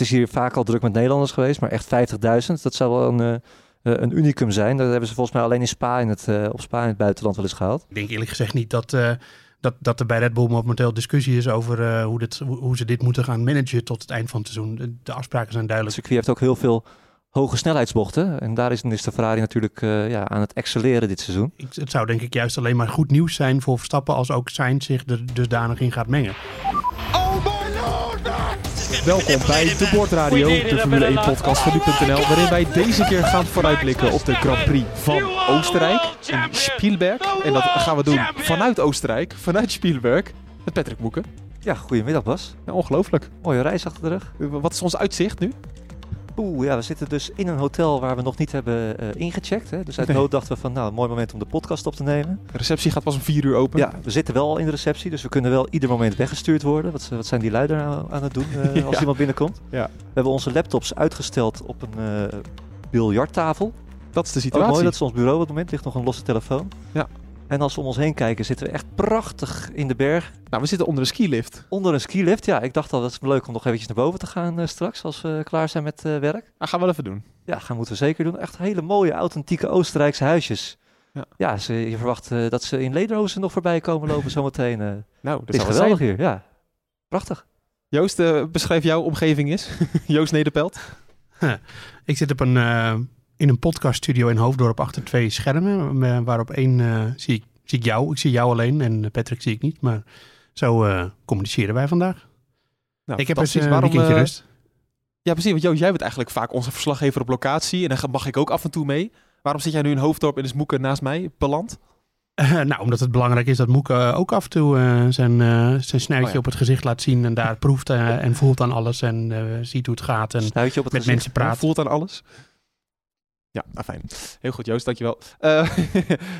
Het is hier vaak al druk met Nederlanders geweest, maar echt 50.000. Dat zou wel een, eh, eh, een unicum zijn. Dat hebben ze volgens mij alleen in Spa in het, eh, op Spa in het buitenland wel eens gehaald. Ik denk eerlijk gezegd niet dat, eh, dat, dat er bij Red Bull momenteel discussie is over eh, hoe, dit, hoe, hoe ze dit moeten gaan managen tot het eind van het seizoen. De, de afspraken zijn Het duidelijk. circuit heeft ook heel veel hoge snelheidsbochten. En daar is, is de Ferrari natuurlijk eh, ja, aan het excelleren dit seizoen. Ik, het zou denk ik juist alleen maar goed nieuws zijn voor Verstappen als ook Sainz zich er dusdanig in gaat mengen. Welkom bij de Bordradio, de Formule 1 podcast van nu.nl, waarin wij deze keer gaan vooruitblikken op de Grand Prix van Oostenrijk in Spielberg. En dat gaan we doen vanuit Oostenrijk, vanuit Spielberg, met Patrick Moeken. Ja, goedemiddag Bas. Ja, ongelooflijk. Mooie reis achter de rug. Wat is ons uitzicht nu? Oeh, ja, we zitten dus in een hotel waar we nog niet hebben eh, ingecheckt. Hè? Dus uit Nee. nood dachten we van, nou, een mooi moment om de podcast op te nemen. De receptie gaat pas om 4 uur open. Ja, we zitten wel in de receptie, dus we kunnen wel ieder moment weggestuurd worden. Wat, wat zijn die lui daar nou aan het doen eh, als iemand binnenkomt? Ja. We hebben onze laptops uitgesteld op een eh biljarttafel. Dat is de Ook situatie. mooi, dat is ons bureau op het moment. ligt nog een losse telefoon. Ja. En als we om ons heen kijken, zitten we echt prachtig in de berg. Nou, we zitten onder een skilift. Onder een skilift. Ja, ik dacht al, dat is leuk om nog eventjes naar boven te gaan eh, straks, als we klaar zijn met eh, werk. Dat gaan we wel even doen. Ja, gaan moeten we zeker doen. Echt hele mooie, authentieke Oostenrijkse huisjes. Ja. Ja, ze, je verwacht eh, dat ze in lederhozen nog voorbij komen lopen zometeen. eh. Nou, Het dat is geweldig zijn. hier, ja. Prachtig. Joost, beschrijf jouw omgeving eens. Joost Nederpelt. Ik zit op een, eh, in een podcaststudio in Hoofddorp achter twee schermen. eh, waarop één eh, zie, ik, zie ik jou. Ik zie jou alleen en Patrick zie ik niet. Maar zo eh, communiceren wij vandaag. Nou, ik heb fantastisch. een weekendje eh, rust. Ja, precies. Want Joost, jij bent eigenlijk vaak onze verslaggever op locatie. En dan mag ik ook af en toe mee. Waarom zit jij nu in Hoofddorp en is Moeken naast mij beland? Eh, nou, omdat het belangrijk is dat Moeke eh, ook af en toe eh, zijn, eh, zijn snuitje Oh ja. op het gezicht laat zien. En daar proeft eh, en voelt aan alles en eh, ziet hoe het gaat. En Snuitje op het met gezicht. mensen praat. Voelt aan alles. Ja, nou, fijn. Heel goed, Joost, dankjewel. Eh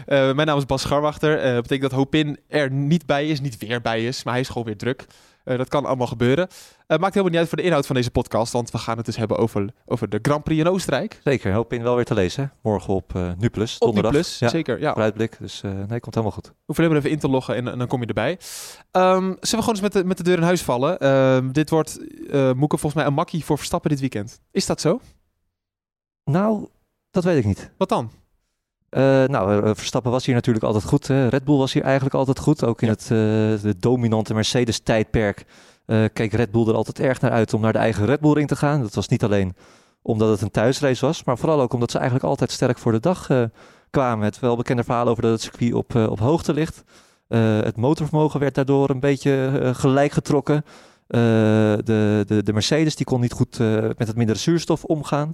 eh mijn naam is Bas Scharwachter. Eh dat betekent dat Hopin er niet bij is, niet weer bij is, maar hij is gewoon weer druk. Dat kan allemaal gebeuren. Maakt helemaal niet uit voor de inhoud van deze podcast, want we gaan het dus hebben over, over de Grand Prix in Oostenrijk. Zeker, hoop in wel weer te lezen. hè. Morgen op eh NuPlus, donderdag. Plus, Ja, zeker. Ja. vooruitblik. Dus nee, komt helemaal goed. Hoef alleen maar even in te loggen en, en dan kom je erbij. Ehm, zullen we gewoon eens met de, met de deur in huis vallen? Ehm, dit wordt, Moeke, volgens mij een makkie voor Verstappen dit weekend. Is dat zo? Nou, dat weet ik niet. Wat dan? Eh, nou, eh, Verstappen was hier natuurlijk altijd goed. hè. Red Bull was hier eigenlijk altijd goed. Ook in Ja. het eh, de dominante Mercedes-tijdperk keek Red Bull er altijd erg naar uit om naar de eigen Red Bull ring te gaan. Dat was niet alleen omdat het een thuisrace was, maar vooral ook omdat ze eigenlijk altijd sterk voor de dag kwamen. Het welbekende verhaal over dat het circuit op, op hoogte ligt. Het motorvermogen werd daardoor een beetje gelijk getrokken. De, de, de Mercedes die kon niet goed met het mindere zuurstof omgaan.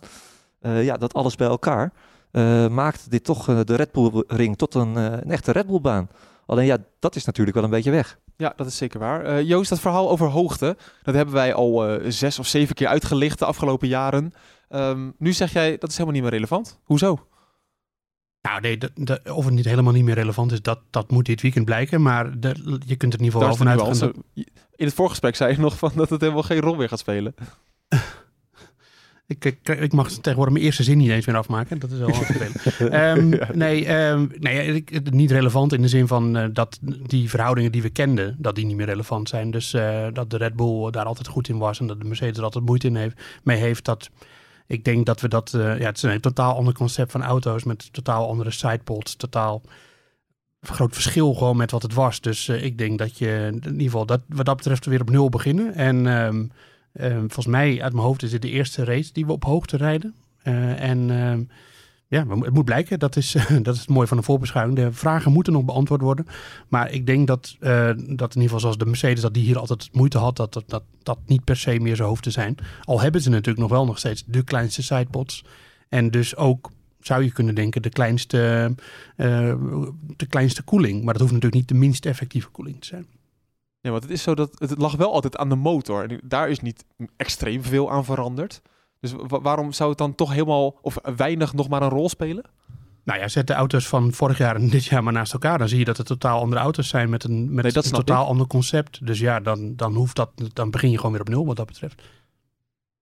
Eh, ja, dat alles bij elkaar eh, maakt dit toch eh, de Red Bull ring tot een, eh, een echte Red Bull baan. Alleen ja, dat is natuurlijk wel een beetje weg. Ja, dat is zeker waar. Eh, Joost, dat verhaal over hoogte, dat hebben wij al eh, zes of zeven keer uitgelicht de afgelopen jaren. Ehm, nu zeg jij, dat is helemaal niet meer relevant. Hoezo? Nou, nee, of het niet helemaal niet meer relevant is, dat, dat moet dit weekend blijken. Maar de- je kunt er in ieder geval wel vanuit gaan. In het voorgesprek zei je nog van dat het helemaal geen rol meer gaat spelen. Ik, ik, ik mag tegenwoordig mijn eerste zin niet eens meer afmaken. Dat is wel vervelend. Ehm, Nee, ehm, nee niet relevant in de zin van eh, dat die verhoudingen die we kenden, dat die niet meer relevant zijn. Dus eh, dat de Red Bull daar altijd goed in was en dat de Mercedes er altijd moeite in heeft, mee heeft. Dat, ik denk dat we dat, eh, ja, het is een totaal ander concept van auto's met totaal andere sidepods, totaal groot verschil gewoon met wat het was. Dus ik denk dat je in ieder geval dat, wat dat betreft weer op nul beginnen. En ehm, ehm, volgens mij uit mijn hoofd is dit de eerste race die we op hoogte rijden. Eh, en ehm, ja, het moet blijken. Dat is, dat is het mooie van een voorbeschouwing. De vragen moeten nog beantwoord worden. Maar ik denk dat, eh, dat in ieder geval zoals de Mercedes, dat die hier altijd moeite had, dat dat, dat dat niet per se meer zo hoeft te zijn. Al hebben ze natuurlijk nog wel nog steeds de kleinste sidepods. En dus ook, zou je kunnen denken, de kleinste, eh, de kleinste koeling. Maar dat hoeft natuurlijk niet de minst effectieve koeling te zijn. Ja, want het is zo dat het lag wel altijd aan de motor. En daar is niet extreem veel aan veranderd. Dus wa- waarom zou het dan toch helemaal of weinig nog maar een rol spelen? Nou ja, zet de auto's van vorig jaar en dit jaar maar naast elkaar. Dan zie je dat het totaal andere auto's zijn met een, met Nee, dat een totaal ander concept. Dus ja, dan, dan, hoeft dat, dan begin je gewoon weer op nul wat dat betreft.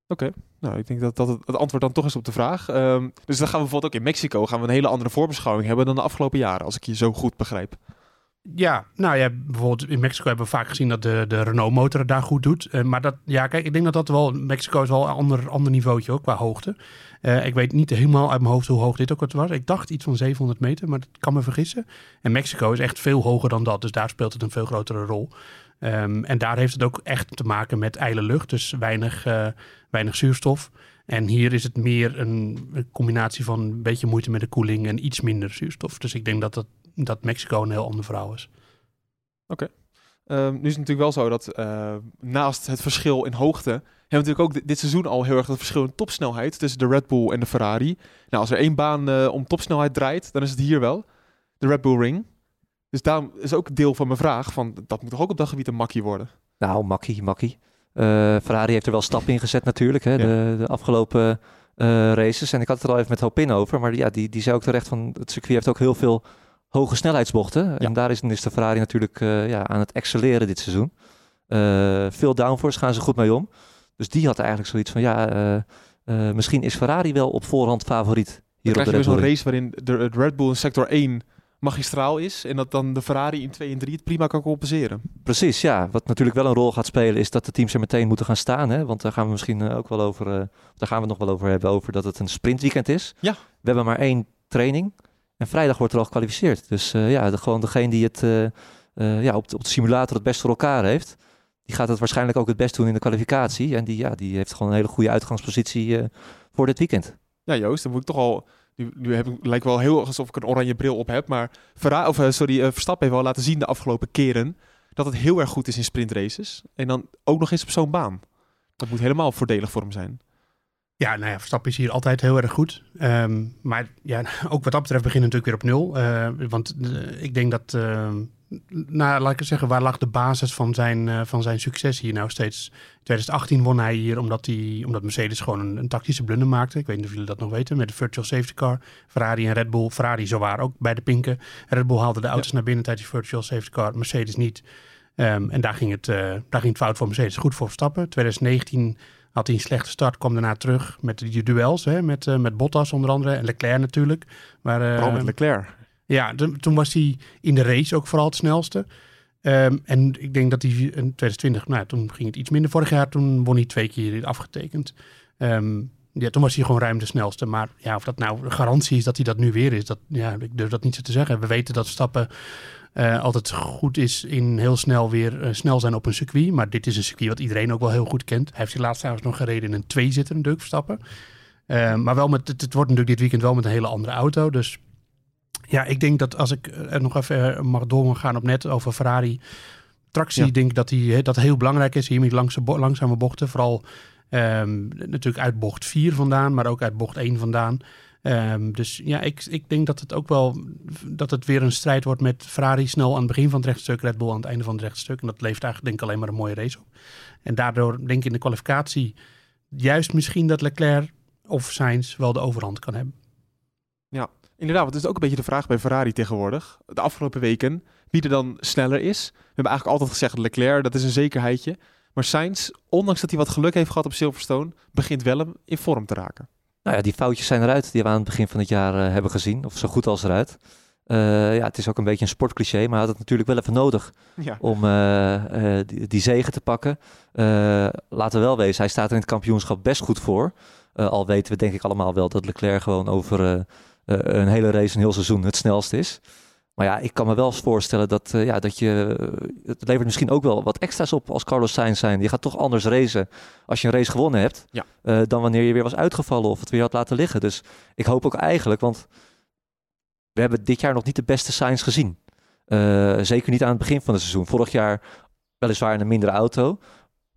Oké, nou ik denk dat dat het, het antwoord dan toch is op de vraag. Ehm, dus dan gaan we bijvoorbeeld ook in Mexico gaan we een hele andere voorbeschouwing hebben dan de afgelopen jaren, als ik je zo goed begrijp. Ja, nou ja, bijvoorbeeld in Mexico hebben we vaak gezien dat de, de Renault-motor het daar goed doet. Uh, maar dat, ja, kijk, ik denk dat dat wel, Mexico is wel een ander, ander niveautje ook qua hoogte. Uh, ik weet niet helemaal uit mijn hoofd hoe hoog dit ook was. Ik dacht iets van 700 meter, maar dat kan me vergissen. En Mexico is echt veel hoger dan dat, dus daar speelt het een veel grotere rol. Um, en daar heeft het ook echt te maken met ijle lucht, dus weinig, uh, weinig zuurstof. En hier is het meer een, een, combinatie van een beetje moeite met de koeling en iets minder zuurstof. Dus ik denk dat, dat, dat Mexico een heel ander verhaal is. Oké. Okay. Um, nu is het natuurlijk wel zo dat uh, naast het verschil in hoogte... hebben we natuurlijk ook dit seizoen al heel erg het verschil in topsnelheid... tussen de Red Bull en de Ferrari. Nou, als er één baan uh, om topsnelheid draait, dan is het hier wel. De Red Bull Ring. Dus daarom is ook deel van mijn vraag van... dat moet toch ook op dat gebied een makkie worden? Nou, makkie, makkie. Uh, Ferrari heeft er wel stappen in gezet natuurlijk, hè, ja. de, de, afgelopen uh, races. En ik had het er al even met Hopin over, maar ja, die, die zei ook terecht van het circuit heeft ook heel veel hoge snelheidsbochten. Ja. En daar is, is de Ferrari natuurlijk uh, ja, aan het excelleren dit seizoen. veel downforce gaan ze goed mee om. Dus die had eigenlijk zoiets van ja, misschien is Ferrari wel op voorhand favoriet. Hier Dan op krijg de je zo'n Bull. race waarin de, het Red Bull in sector 1 magistraal is en dat dan de Ferrari in 2 en 3 het prima kan compenseren. Precies, ja. Wat natuurlijk wel een rol gaat spelen is dat de teams er meteen moeten gaan staan. Hè? Want daar gaan we misschien ook wel over, daar gaan we het nog wel over hebben, over dat het een sprintweekend is. Ja. We hebben maar één training en vrijdag wordt er al gekwalificeerd. Dus uh, ja, de, gewoon degene die het ja, op, de, op de simulator het best voor elkaar heeft, die gaat het waarschijnlijk ook het best doen in de kwalificatie. En die, ja, die heeft gewoon een hele goede uitgangspositie voor dit weekend. Ja, Joost, dan moet ik toch al nu, nu heb ik, lijkt wel heel alsof ik een oranje bril op heb. Maar Verra of, sorry, Verstappen heeft wel laten zien de afgelopen keren dat het heel erg goed is in sprintraces. En dan ook nog eens op zo'n baan. Dat moet helemaal voordelig voor hem zijn. Ja, nou ja, Verstappen is hier altijd heel erg goed. Um, maar ja, ook wat dat betreft beginnen we natuurlijk weer op nul. Uh, want ik denk dat, nou, laat ik zeggen, waar lag de basis van zijn, uh, van zijn succes hier nou steeds? In 2018 won hij hier omdat, hij, omdat Mercedes gewoon een, een tactische blunder maakte. Ik weet niet of jullie dat nog weten, met de virtual safety car. Ferrari en Red Bull. Ferrari zo waar ook bij de pinken. Red Bull haalde de auto's ja. naar binnen tijdens die virtual safety car. Mercedes niet. Um, en daar ging, het, daar ging het fout voor Mercedes. Goed voor Verstappen. 2019 had hij een slechte start, kwam daarna terug met die duels. Hè, met, uh, met Bottas onder andere en Leclerc natuurlijk. Maar, uh, Vooral met Leclerc. Ja, toen was hij in de race ook vooral het snelste. Um, en ik denk dat hij in 2020, nou, toen ging het iets minder. Vorig jaar, toen won hij twee keer afgetekend. Um, ja, toen was hij gewoon ruim de snelste. Maar ja, of dat nou garantie is dat hij dat nu weer is, dat, ja, ik durf dat niet zo te zeggen. We weten dat Stappen uh, altijd goed is in heel snel weer uh, snel zijn op een circuit. Maar dit is een circuit wat iedereen ook wel heel goed kent. Hij heeft zich laatst trouwens nog gereden in een twee-zitter, natuurlijk, Verstappen. Uh, maar wel met, het, het wordt natuurlijk dit weekend wel met een hele andere auto. Dus ja, ik denk dat als ik er nog even mag doorgaan op net over Ferrari. Tractie, ja. denk ik dat die, dat heel belangrijk is. Hier met langse, langzame bochten. Vooral um, natuurlijk uit bocht 4 vandaan, maar ook uit bocht 1 vandaan. Um, dus ja, ik, ik denk dat het ook wel dat het weer een strijd wordt met Ferrari snel aan het begin van het rechtstuk, Red Bull aan het einde van het rechtstuk. En dat levert eigenlijk denk ik alleen maar een mooie race op. En daardoor denk ik in de kwalificatie juist misschien dat Leclerc of Sainz wel de overhand kan hebben. Ja, inderdaad. Want het is ook een beetje de vraag bij Ferrari tegenwoordig. De afgelopen weken, wie er dan sneller is. We hebben eigenlijk altijd gezegd Leclerc, dat is een zekerheidje. Maar Sainz, ondanks dat hij wat geluk heeft gehad op Silverstone, begint wel in vorm te raken. Nou ja, die foutjes zijn eruit die we aan het begin van het jaar uh, hebben gezien. Of zo goed als eruit. Uh, ja, het is ook een beetje een sportcliché, maar hij had het natuurlijk wel even nodig ja. om uh, die, die zegen te pakken. laten we wel wezen, hij staat er in het kampioenschap best goed voor. al weten we denk ik allemaal wel dat Leclerc gewoon over een hele race, een heel seizoen het snelst is. Maar ja, ik kan me wel eens voorstellen dat, uh, ja, dat je... Het levert misschien ook wel wat extra's op als Carlos Sainz zijn. Je gaat toch anders racen als je een race gewonnen hebt... Ja. Uh, dan wanneer je weer was uitgevallen of het weer had laten liggen. Dus ik hoop ook eigenlijk, want we hebben dit jaar nog niet de beste Sainz gezien. Uh, zeker niet aan het begin van het seizoen. Vorig jaar weliswaar in een mindere auto...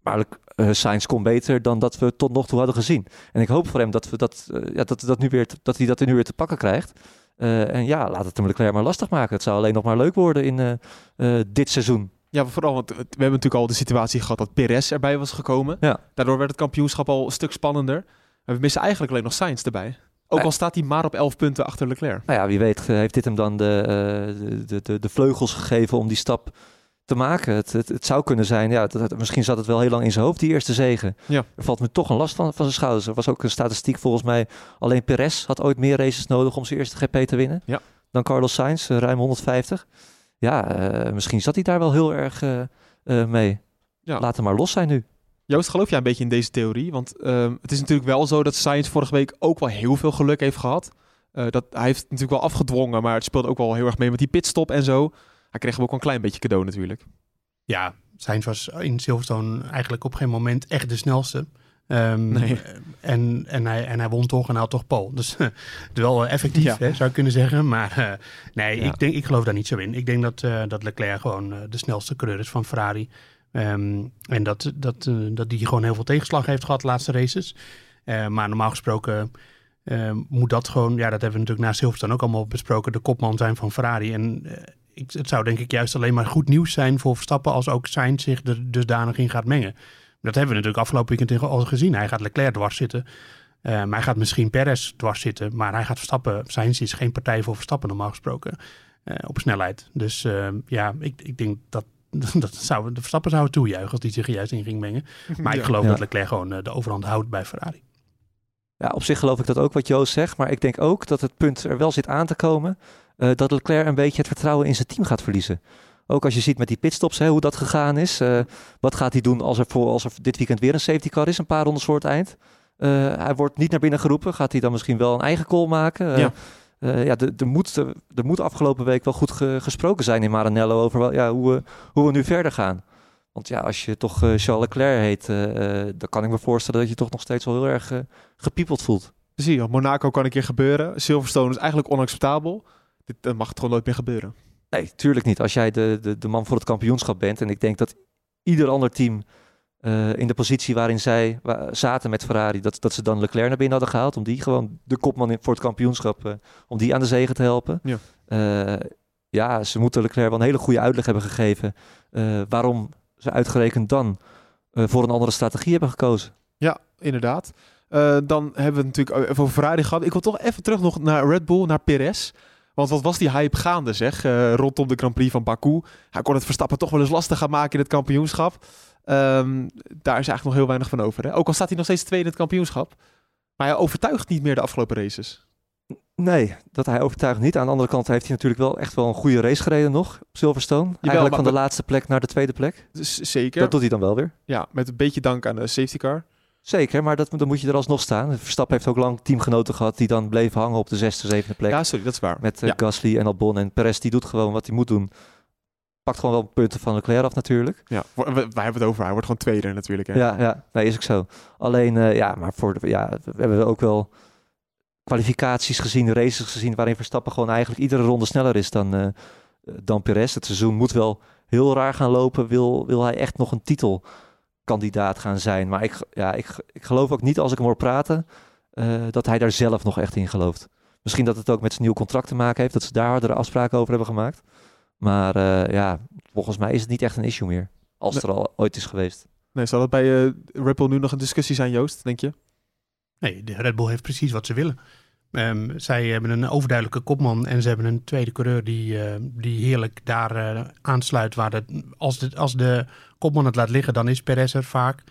Maar uh, Sainz kon beter dan dat we tot nog toe hadden gezien. En ik hoop voor hem dat, we dat, ja, dat, dat, nu weer dat hij dat nu weer te pakken krijgt. Uh, en ja, laat het hem Leclerc maar lastig maken. Het zou alleen nog maar leuk worden in uh, dit seizoen. Ja, vooral, want we hebben natuurlijk al de situatie gehad dat Perez erbij was gekomen. Ja. Daardoor werd het kampioenschap al een stuk spannender. En we missen eigenlijk alleen nog Sainz erbij. Ook al staat hij maar op 11 punten achter Leclerc. Nou ja, wie weet heeft dit hem dan de, de, de, de vleugels gegeven om die stap te maken. Het, het, het, zou kunnen zijn, ja, dat, misschien zat het wel heel lang in zijn hoofd, die eerste zegen. Ja. Er valt me toch een last van, van zijn schouders. Er was ook een statistiek volgens mij. Alleen Perez had ooit meer races nodig om zijn eerste GP te winnen. Ja. Dan Carlos Sainz, ruim 150. ja, eh, misschien zat hij daar wel heel erg eh, eh, mee. Ja. Laat hem maar los zijn nu. Joost, geloof jij een beetje in deze theorie? Want ehm, het is natuurlijk wel zo dat Sainz vorige week ook wel heel veel geluk heeft gehad. Eh, dat, hij heeft natuurlijk wel afgedwongen, maar het speelt ook wel heel erg mee met die pitstop en zo. Hij kreeg hem ook wel een klein beetje cadeau natuurlijk. Ja, Sainz was in Silverstone eigenlijk op geen moment echt de snelste. Ehm, Nee. en, en, hij, en hij won toch en hij had toch pole. Dus het is wel eh, effectief, Ja. hè, zou je kunnen zeggen. Maar eh, nee, Ja. ik, denk, ik geloof daar niet zo in. Ik denk dat, eh, dat Leclerc gewoon de snelste coureur is van Ferrari. Ehm, en dat, dat, dat die gewoon heel veel tegenslag heeft gehad de laatste races. Maar normaal gesproken eh, moet dat gewoon... Ja, dat hebben we natuurlijk na Silverstone ook allemaal besproken. De kopman zijn van Ferrari. En ik, het zou denk ik juist alleen maar goed nieuws zijn voor Verstappen... als ook Sainz zich er dusdanig in gaat mengen. Dat hebben we natuurlijk afgelopen weekend al gezien. Hij gaat Leclerc dwars zitten. Eh, maar hij gaat misschien Perez dwars zitten. Maar hij gaat Verstappen. Sainz is geen partij voor Verstappen normaal gesproken. eh, op snelheid. Dus eh, ja, ik, ik denk dat, dat zou, de Verstappen zou het toejuichen als hij zich er juist in ging mengen. Maar ik geloof Ja. dat Leclerc gewoon eh, de overhand houdt bij Ferrari. Ja, op zich geloof ik dat ook wat Joost zegt. Maar ik denk ook dat het punt er wel zit aan te komen. eh, dat Leclerc een beetje het vertrouwen in zijn team gaat verliezen. Ook als je ziet met die pitstops, hè, hoe dat gegaan is. Eh, wat gaat hij doen als er, voor, als er dit weekend weer een safety car is, een paar rondes voor het eind? Eh, hij wordt niet naar binnen geroepen. Gaat hij dan misschien wel een eigen call maken? Ja. ja, er- er moet, er er moet afgelopen week wel goed ge- gesproken zijn in Maranello over wel, ja, hoe, we, hoe we nu verder gaan. Want ja, als je toch eh, Charles Leclerc heet, eh, eh, dan kan ik me voorstellen dat je toch nog steeds wel heel erg gepiepeld voelt. Zie je, Monaco kan een keer gebeuren. Silverstone is eigenlijk onacceptabel. Dit mag gewoon nooit meer gebeuren. Nee, tuurlijk niet. Als jij de, de, de man voor het kampioenschap bent. En ik denk dat ieder ander team in de positie waarin zij wa- zaten met Ferrari, dat, dat ze dan Leclerc naar binnen hadden gehaald. Om die gewoon de kopman in, voor het kampioenschap, om die aan de zegen te helpen. Ja. Ja, ze moeten Leclerc wel een hele goede uitleg hebben gegeven. waarom ze uitgerekend dan eh, voor een andere strategie hebben gekozen. Ja, inderdaad. Eh, dan hebben we natuurlijk even over Ferrari gehad. Ik wil toch even terug nog naar Red Bull, naar Perez. Want wat was die hype gaande, zeg, eh, rondom de Grand Prix van Baku. Hij kon het Verstappen toch wel eens lastig gaan maken in het kampioenschap. Ehm, daar is eigenlijk nog heel weinig van over. Hè? Ook al staat hij nog steeds tweede in het kampioenschap. Maar hij overtuigt niet meer de afgelopen races. Nee, dat hij overtuigt niet. Aan de andere kant heeft hij natuurlijk wel echt wel een goede race gereden nog op Silverstone. Eigenlijk van de laatste plek naar de tweede plek. Dus zeker. Dat doet hij dan wel weer. Ja, met een beetje dank aan de safety car. Zeker, maar dat, dan moet je er alsnog staan. Verstappen heeft ook lang teamgenoten gehad die dan bleven hangen op de zesde, zevende plek. Ja, sorry, dat is waar. met eh, ja. Gasly en Albon. En Perez die doet gewoon wat hij moet doen. Pakt gewoon wel punten van Leclerc af natuurlijk. Ja, wij hebben het over. Hij wordt gewoon tweede natuurlijk. Hè? Ja, ja, nee, is ook zo. Alleen, eh, ja, maar voor de, ja, we hebben ook wel kwalificaties gezien, races gezien, waarin Verstappen gewoon eigenlijk iedere ronde sneller is dan, eh dan Perez. Het seizoen moet wel heel raar gaan lopen. Wil, wil hij echt nog een titelkandidaat gaan zijn? Maar ik, ja, ik, ik geloof ook niet als ik hem hoor praten, eh, dat hij daar zelf nog echt in gelooft. Misschien dat het ook met zijn nieuw contract te maken heeft, dat ze daar hardere afspraken over hebben gemaakt. Maar eh, ja, volgens mij is het niet echt een issue meer. Als het er al ooit is geweest. Nee, zal dat bij eh Red Bull nu nog een discussie zijn, Joost, denk je? Nee, de Red Bull heeft precies wat ze willen. Ehm, zij hebben een overduidelijke kopman en ze hebben een tweede coureur die, eh, die heerlijk daar eh, aansluit. Waar de, als, de, als de kopman het laat liggen, dan is Perez er vaak.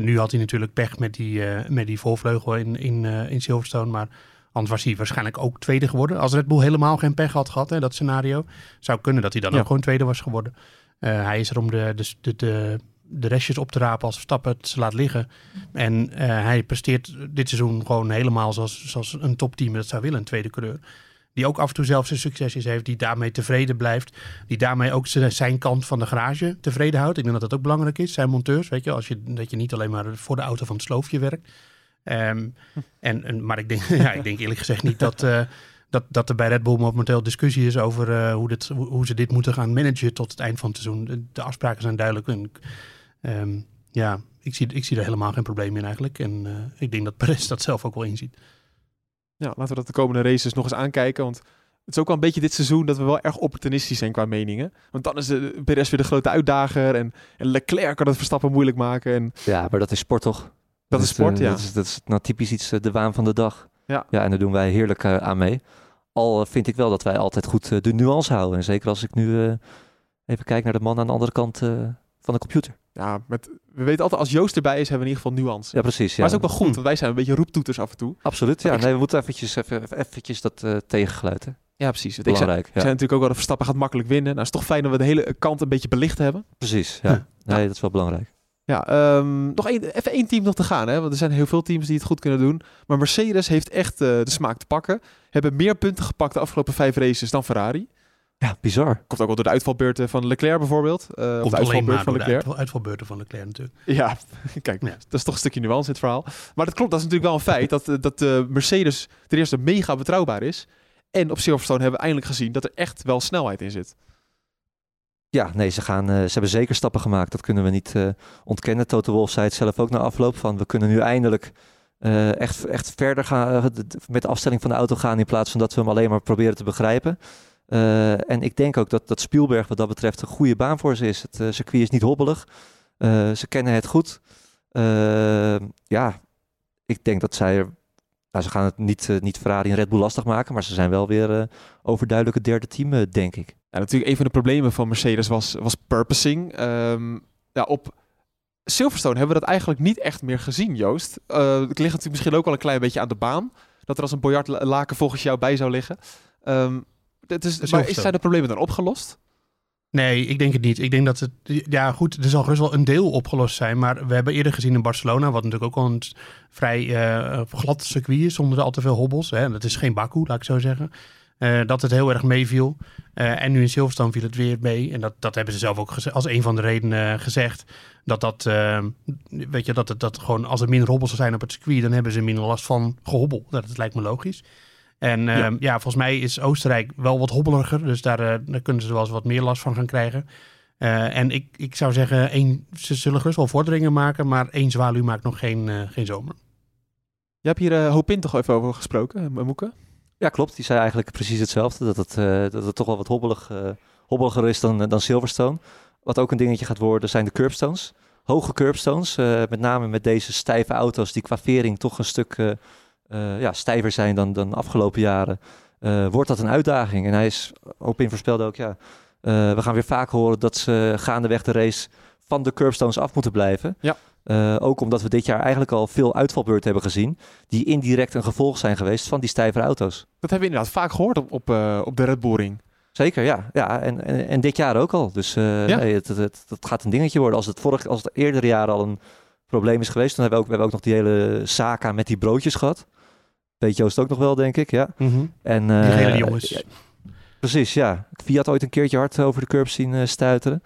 Nu had hij natuurlijk pech met die, eh, met die voorvleugel in, in, in Silverstone, maar anders was hij waarschijnlijk ook tweede geworden. Als Red Bull helemaal geen pech had gehad, hè, dat scenario, zou kunnen dat hij dan Ja. ook gewoon tweede was geworden. Hij is er om de, de, de, de, de restjes op te rapen als Verstappen het laat liggen. En eh, hij presteert dit seizoen gewoon helemaal zoals, zoals een topteam dat zou willen, een tweede coureur. Die ook af en toe zelf zijn succesjes heeft, die daarmee tevreden blijft. Die daarmee ook zijn- kant van de garage tevreden houdt. Ik denk dat dat ook belangrijk is, zijn monteurs. Weet je, als je, dat je niet alleen maar voor de auto van het sloofje werkt. Ehm, en, en, maar ik denk, ja, ik denk eerlijk gezegd niet dat, eh, dat, dat er bij Red Bull momenteel discussie is over eh, hoe, dit, hoe, ze dit moeten gaan managen tot het eind van het seizoen. De, de afspraken zijn duidelijk. En, ehm, ja, ik zie, ik zie er helemaal geen probleem in eigenlijk. En eh, ik denk dat Perez dat zelf ook wel inziet. Ja, laten we dat de komende races nog eens aankijken. Want het is ook wel een beetje dit seizoen dat we wel erg opportunistisch zijn qua meningen. Want dan is de Perez weer de grote uitdager. En, en Leclerc kan het Verstappen moeilijk maken. En Ja, maar dat is sport toch? dat is sport, eh, ja. Dat is, dat is nou typisch iets eh, de waan van de dag. Ja. ja en daar doen wij heerlijk aan mee. Al vind ik wel dat wij altijd goed de nuance houden. En zeker als ik nu eh, even kijk naar de man aan de andere kant eh, van de computer. Ja, met, we weten altijd als Joost erbij is, hebben we in ieder geval nuance. Ja, precies. Ja. Maar het is ook wel goed, Hm. want wij zijn een beetje roeptoeters af en toe. Absoluut, ja. Ik- Nee, we moeten eventjes, even, eventjes dat eh tegengeluid, hè. Ja, precies. Ik zei, Belangrijk. Ja. zei natuurlijk ook wel, dat Verstappen gaat makkelijk winnen. Nou, het is toch fijn dat we de hele kant een beetje belicht hebben. Precies, ja. Ja. Nee, dat is wel belangrijk. Ja, ehm, nog één, even één team nog te gaan. Hè? Want er zijn heel veel teams die het goed kunnen doen. Maar Mercedes heeft echt eh, de smaak te pakken. Hebben meer punten gepakt de afgelopen vijf races dan Ferrari. Ja, bizar. Komt ook wel door de uitvalbeurten van Leclerc bijvoorbeeld. Eh, of de alleen uitvalbeurt maar van door de Leclerc. uitval- uitvalbeurten van Leclerc natuurlijk. Ja, kijk, Ja. dat is toch een stukje nuance in het verhaal. Maar dat klopt, dat is natuurlijk wel een feit. Dat, eh, dat de Mercedes ten eerste mega betrouwbaar is. En op Silverstone hebben we eindelijk gezien dat er echt wel snelheid in zit. Ja, nee, ze, gaan, eh, ze hebben zeker stappen gemaakt. Dat kunnen we niet eh, ontkennen. Toto Wolff zei het zelf ook na afloop. Van, we kunnen nu eindelijk eh, echt, echt verder gaan, met de afstelling van de auto gaan... in plaats van dat we hem alleen maar proberen te begrijpen. Eh, en ik denk ook dat, dat Spielberg wat dat betreft een goede baan voor ze is. Het eh, circuit is niet hobbelig. Eh, ze kennen het goed. Ja, ik denk dat zij... er- Nou, ze gaan het niet, niet Ferrari en Red Bull lastig maken... maar ze zijn wel weer overduidelijk het derde team, denk ik. Natuurlijk een van de problemen van Mercedes was, was purposing. Ehm, ja, op Silverstone hebben we dat eigenlijk niet echt meer gezien, Joost. Het ligt natuurlijk misschien ook wel een klein beetje aan de baan. Dat er als een biljartlaken volgens jou bij zou liggen. Ehm is, maar Silverstone. zijn de problemen dan opgelost? Nee, ik denk het niet. Ik denk dat het... Ja, goed, er zal gerust wel een deel opgelost zijn. Maar we hebben eerder gezien in Barcelona... wat natuurlijk ook al een vrij eh, glad circuit is... zonder al te veel hobbels. Hè. Dat is geen Baku, laat ik zo zeggen. eh, dat het heel erg meeviel. Eh, en nu in Silverstone viel het weer mee. En dat, dat hebben ze zelf ook als een van de redenen gezegd. Dat dat... weet je, dat het dat gewoon... Als er minder hobbels zijn op het circuit... dan hebben ze minder last van gehobbel. Dat, dat lijkt me logisch. En Ja. ja. volgens mij is Oostenrijk wel wat hobbeliger. Dus daar, eh, daar kunnen ze wel eens wat meer last van gaan krijgen. Eh, en ik, ik zou zeggen, één, ze zullen gerust wel vorderingen maken. Maar één zwaluw maakt nog geen, eh, geen zomer. Je hebt hier uh, Hopin toch even over gesproken, Moeke? Ja, klopt. Die zei eigenlijk precies hetzelfde. Dat het, eh, dat het toch wel wat hobbelig, eh, hobbeliger is dan, dan Silverstone. Wat ook een dingetje gaat worden, zijn de curbstones. Hoge curbstones, eh, met name met deze stijve auto's die qua vering toch een stuk ja, stijver zijn dan, dan de afgelopen jaren. eh, wordt dat een uitdaging. En hij is, Opin voorspelde ook, ja, eh, we gaan weer vaak horen dat ze gaandeweg de race van de curbstones af moeten blijven. Ja. Eh, ook omdat we dit jaar eigenlijk al veel uitvalbeurten hebben gezien, die indirect een gevolg zijn geweest van die stijvere auto's. Dat hebben we inderdaad vaak gehoord op, op, uh, op de Red Bull. Zeker, ja. ja en, en, en dit jaar ook al. Dus uh, Ja. nee, het, het, het, het gaat een dingetje worden. Als het, vorig, als het eerdere jaren al een probleem is geweest, dan hebben we ook, we hebben ook nog die hele Saka met die broodjes gehad. Weet Joost ook nog wel, denk ik, ja. En, Die eh, gele jongens. ja, precies, ja. Fiat ooit een keertje hard over de curb zien eh, stuiteren.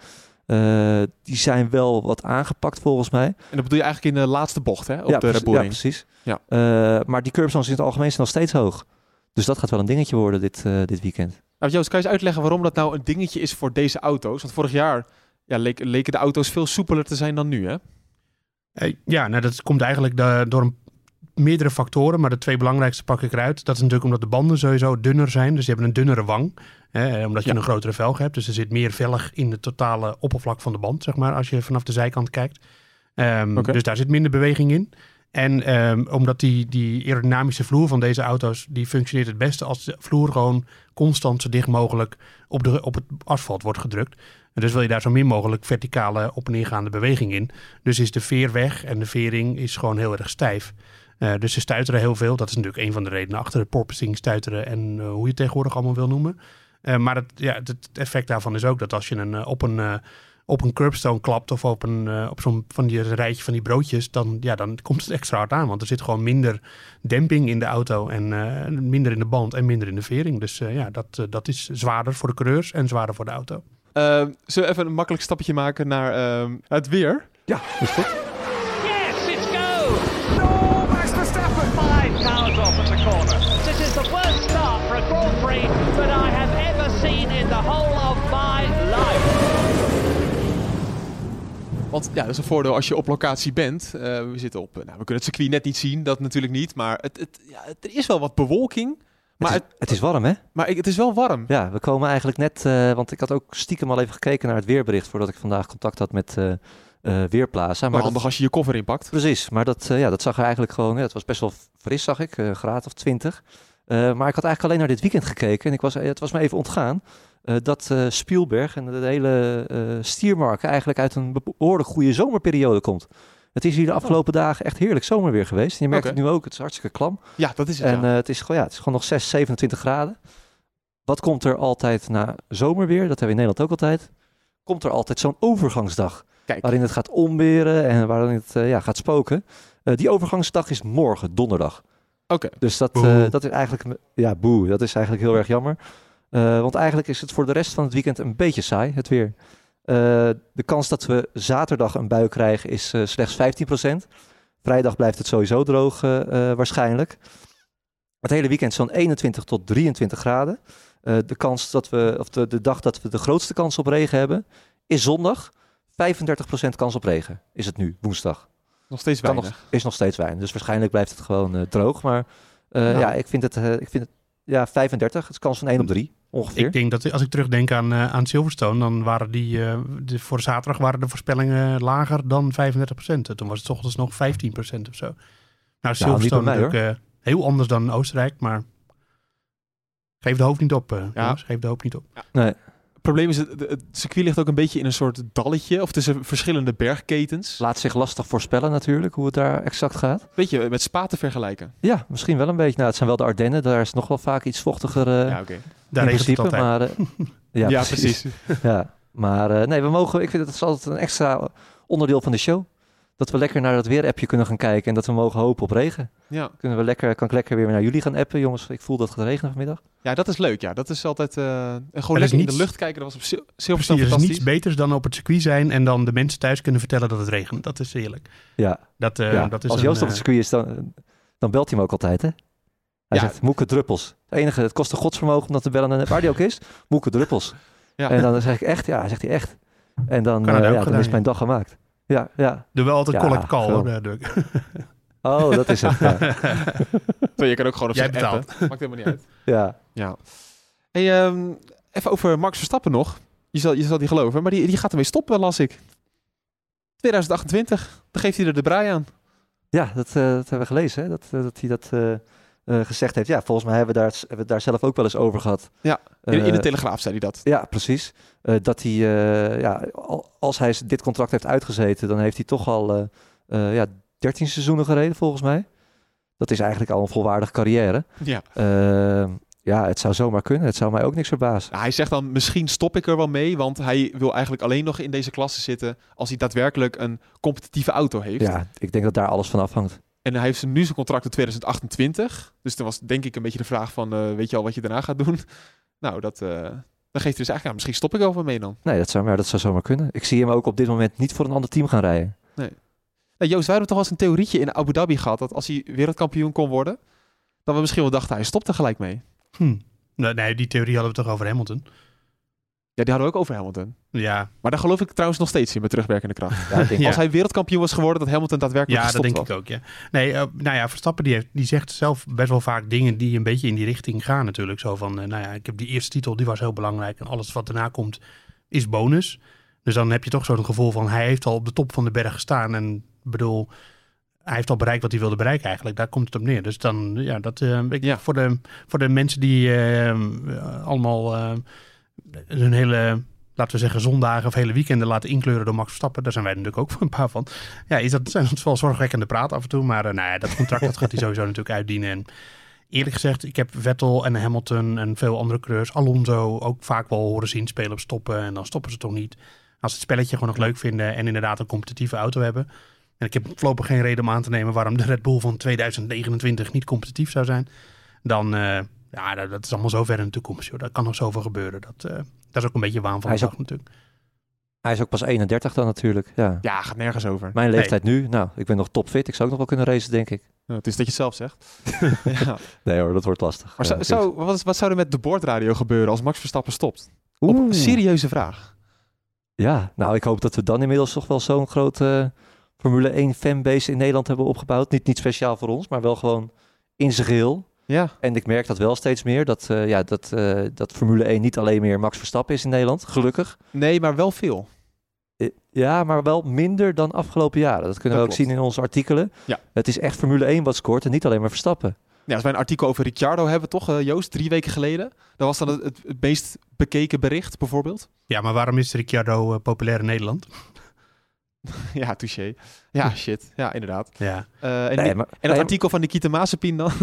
Eh, die zijn wel wat aangepakt volgens mij. En dat bedoel je eigenlijk in de laatste bocht, hè? Op ja, de ja, precies. Ja. Eh, maar die curbstones in het algemeen zijn nog steeds hoog. Dus dat gaat wel een dingetje worden dit, eh, dit weekend. Nou, Joost, kan je eens uitleggen waarom dat nou een dingetje is voor deze auto's? Want vorig jaar ja, leek, leken de auto's veel soepeler te zijn dan nu, hè? Eh, ja, nou, dat komt eigenlijk de- door een, meerdere factoren. Maar de twee belangrijkste pak ik eruit. Dat is natuurlijk omdat de banden sowieso dunner zijn. Dus je hebt een dunnere wang. Hè, omdat je Ja. een grotere velg hebt. Dus er zit meer velg in het totale oppervlak van de band, zeg maar. Als je vanaf de zijkant kijkt. Ehm. Dus daar zit minder beweging in. En ehm, omdat die, die aerodynamische vloer van deze auto's, die functioneert het beste als de vloer gewoon constant zo dicht mogelijk op, de, op het asfalt wordt gedrukt. En dus wil je daar zo min mogelijk verticale op en neergaande beweging in. Dus is de veer weg en de vering is gewoon heel erg stijf. Eh, dus ze stuiteren heel veel. Dat is natuurlijk een van de redenen achter het porpoising, stuiteren en eh, hoe je het tegenwoordig allemaal wil noemen. Eh, maar het, ja, het, het effect daarvan is ook dat als je een, op een... op een curbstone klapt of op, een, op zo'n van die rijtje van die broodjes, dan, ja, dan komt het extra hard aan. Want er zit gewoon minder demping in de auto en eh, minder in de band en minder in de vering. Dus eh, ja, dat, dat is zwaarder voor de coureurs en zwaarder voor de auto. Ehm, zullen we even een makkelijk stapje maken naar ehm, het weer? Ja, is goed. Want ja, dat is een voordeel als je op locatie bent. Eh, we zitten op, eh, nou, we kunnen het circuit net niet zien, dat natuurlijk niet. Maar het, het, ja, er is wel wat bewolking. Maar het, is, het is warm, hè? maar het is wel warm. Ja, we komen eigenlijk net, eh, want ik had ook stiekem al even gekeken naar het weerbericht voordat ik vandaag contact had met eh Weerplaza. Maar Maar handig dat, als je je koffer inpakt. precies, maar dat, ja, dat zag er eigenlijk gewoon, ja, het was best wel fris, zag ik, een graad of 20. Eh, maar ik had eigenlijk alleen naar dit weekend gekeken en ik was, het was me even ontgaan eh, dat eh, Spielberg en de, hele eh stiermarken eigenlijk uit een behoorlijk goede zomerperiode komt. Het is hier de afgelopen dagen echt heerlijk zomerweer geweest. En je merkt het nu ook, het is hartstikke klam. Ja, dat is het. En ja. eh, het, is gewoon, ja, het is gewoon nog 6, 27 graden. wat komt er altijd na zomerweer? Dat hebben we in Nederland ook altijd. Komt er altijd zo'n overgangsdag. Kijk. Waarin het gaat omweren en waarin het ja, gaat spoken. Eh, die overgangsdag is morgen, donderdag. Oké. Dus dat, eh, dat is eigenlijk... Ja, boe. Dat is eigenlijk heel erg jammer. Eh, want eigenlijk is het voor de rest van het weekend een beetje saai, het weer. Eh, de kans dat we zaterdag een bui krijgen is eh, slechts 15%. Vrijdag blijft het sowieso droog waarschijnlijk. Het hele weekend zo'n 21 tot 23 graden. De, kans dat we, of de, de dag dat we de grootste kans op regen hebben is zondag. 35% kans op regen is het nu, woensdag. Nog steeds weinig. nog, is nog steeds weinig. Dus waarschijnlijk blijft het gewoon droog. Maar Nou. ja, ik vind het, ik vind het ja, 35. Het is kans van 1 op 3 ongeveer. Ik denk dat als ik terugdenk aan, eh, aan Silverstone, dan waren die eh, de, voor zaterdag waren de voorspellingen lager dan 35%. Toen was het 's ochtends nog 15% of zo. Nou, Silverstone mij, natuurlijk eh, heel anders dan Oostenrijk, maar geef de hoofd niet op. eh, Ja. jongens, geef de hoofd niet op. Nee. Het probleem is, het, het circuit ligt ook een beetje in een soort dalletje. Of tussen verschillende bergketens. Laat zich lastig voorspellen natuurlijk, hoe het daar exact gaat. Weet je, met Spa te vergelijken. Ja, misschien wel een beetje. Nou, het zijn wel de Ardennen. Daar is nog wel vaak iets vochtiger eh ja, oké. Daar in het altijd. Maar, eh, ja, Ja, precies. precies. Ja, maar eh, nee, we mogen, ik vind het is altijd een extra onderdeel van de show. Dat we lekker naar dat weerappje kunnen gaan kijken en dat we mogen hopen op regen. Ja. Kunnen we lekker, kan ik lekker weer naar jullie gaan appen, jongens. Ik voel dat het gaat regenen vanmiddag. ja, dat is leuk. Ja, dat is altijd... eh, en gewoon Er is lekker in de lucht kijken. Dat was op Sil- Precies, Silverstone er is niets beters dan op het circuit zijn en dan de mensen thuis kunnen vertellen dat het regent. Dat is heerlijk. Ja, Dat, eh, ja. dat is als een, Joost op het circuit is, dan, dan belt hij me ook altijd, hè? Hij Ja. zegt, Moeke Druppels. Het enige, het kost een godsvermogen om dat te bellen, en waar die ook is. Moeke Druppels. Ja. En dan zeg ik echt, ja, zegt hij echt. En dan, eh, ja, dan is mijn dag gemaakt. Ja, ja. Doe wel altijd Ja, collect call. Oh, dat is het. Ja. Zo, je kan ook gewoon op Jij zijn betaalt. appen. Maakt helemaal niet uit. ja. Ja. Hey, ehm, even over Max Verstappen nog. Je zal, je zal die geloven, maar die, die gaat ermee stoppen, las ik. 2028, dan geeft hij er de brei aan. Ja, dat, eh, dat hebben we gelezen, hè? Dat, eh, dat hij dat eh, eh, gezegd heeft. Ja, volgens mij hebben we, daar, hebben we daar zelf ook wel eens over gehad. Ja, In, in de Eh, Telegraaf zei hij dat. Ja, precies. Eh, dat hij, ja, al- als hij dit contract heeft uitgezeten, dan heeft hij toch al ja, 13 seizoenen gereden, volgens mij. Dat is eigenlijk al een volwaardige carrière. Ja. Ja, het zou zomaar kunnen. Het zou mij ook niks verbazen. Nou, hij zegt dan, misschien stop ik er wel mee, want hij wil eigenlijk alleen nog in deze klasse zitten als hij daadwerkelijk een competitieve auto heeft. Ja, ik denk dat daar alles van afhangt. En hij heeft nu zijn contract in 2028. Dus dan was denk ik een beetje de vraag van, eh, weet je al wat je daarna gaat doen? Nou, dat, eh, dan geeft hij dus eigenlijk, ja, misschien stop ik er wel mee dan. Nee, dat zou, maar dat zou zomaar kunnen. Ik zie hem ook op dit moment niet voor een ander team gaan rijden. Nou, Joost, wij hebben toch wel eens een theorietje in Abu Dhabi gehad, dat als hij wereldkampioen kon worden, dat we misschien wel dachten, hij stopt er gelijk mee. Hm. Nee, nee, die theorie hadden we toch over Hamilton. Ja, die hadden we ook over Hamilton. Ja, Maar daar geloof ik trouwens nog steeds in, met terugwerkende kracht. Ja, ik denk, Ja. Als hij wereldkampioen was geworden, dat Hamilton daadwerkelijk ja dat denk was. ik ook. Ja. Nee, eh, nou ja, Verstappen die, heeft, die zegt zelf best wel vaak dingen die een beetje in die richting gaan natuurlijk. Zo van, eh, nou ja, ik heb die eerste titel, die was heel belangrijk. En alles wat daarna komt is bonus. Dus dan heb je toch zo'n gevoel van, hij heeft al op de top van de berg gestaan. En ik bedoel, hij heeft al bereikt wat hij wilde bereiken eigenlijk. Daar komt het op neer. Dus dan, ja, dat, eh, ik, Ja. Voor, de, voor de mensen die allemaal eh, hun hele... Laten we zeggen, zondagen of hele weekenden laten inkleuren door Max Verstappen. Daar zijn wij natuurlijk ook een paar van. Ja, is dat, zijn wel zorgwekkende praat af en toe. Maar eh, nou ja, dat contract dat gaat hij sowieso natuurlijk uitdienen. En eerlijk gezegd, ik heb Vettel en Hamilton en veel andere coureurs, Alonso, ook vaak wel horen zien spelen op stoppen. En dan stoppen ze toch niet. Als ze het spelletje gewoon nog leuk vinden en inderdaad een competitieve auto hebben. En ik heb voorlopig geen reden om aan te nemen waarom de Red Bull van 2029 niet competitief zou zijn. Dan, eh, ja, dat, dat is allemaal zo ver in de toekomst. Joh. Daar kan nog zoveel gebeuren. Dat, eh, dat is ook een beetje waan van Hij de natuurlijk. Hij is ook pas 31 dan natuurlijk. Ja. Ja, gaat nergens over. Mijn leeftijd nu, nou, ik ben nog topfit. Ik zou ook nog wel kunnen racen, denk ik. Nou, het is dat je het zelf zegt. ja. Nee hoor, dat wordt lastig. Maar Ja, zou, wat, zou er met de boordradio gebeuren als Max Verstappen stopt? Op Oeh. een serieuze vraag. Ja, nou, ik hoop dat we dan inmiddels toch wel zo'n grote Formule 1 fanbase in Nederland hebben opgebouwd. Niet, niet speciaal voor ons, maar wel gewoon in zijn geheel. Ja. En ik merk dat wel steeds meer, dat, eh, ja, dat, eh, dat Formule 1 niet alleen meer Max Verstappen is in Nederland, gelukkig. Nee, maar wel veel. Eh, Ja, maar wel minder dan afgelopen jaren. Dat kunnen Dat we ook klopt. zien in onze artikelen. Ja. Het is echt Formule 1 wat scoort en niet alleen maar Verstappen. Ja, als wij een artikel over Ricciardo hebben, toch, Joost, drie weken geleden. Dat was dan het, het, meest bekeken bericht, bijvoorbeeld. Ja, maar waarom is Ricciardo populair in Nederland? ja, touché. Ja, shit. Ja, inderdaad. Ja. Eh, en, Nee, die- maar- en dat nee, artikel van Nikita Mazepin dan?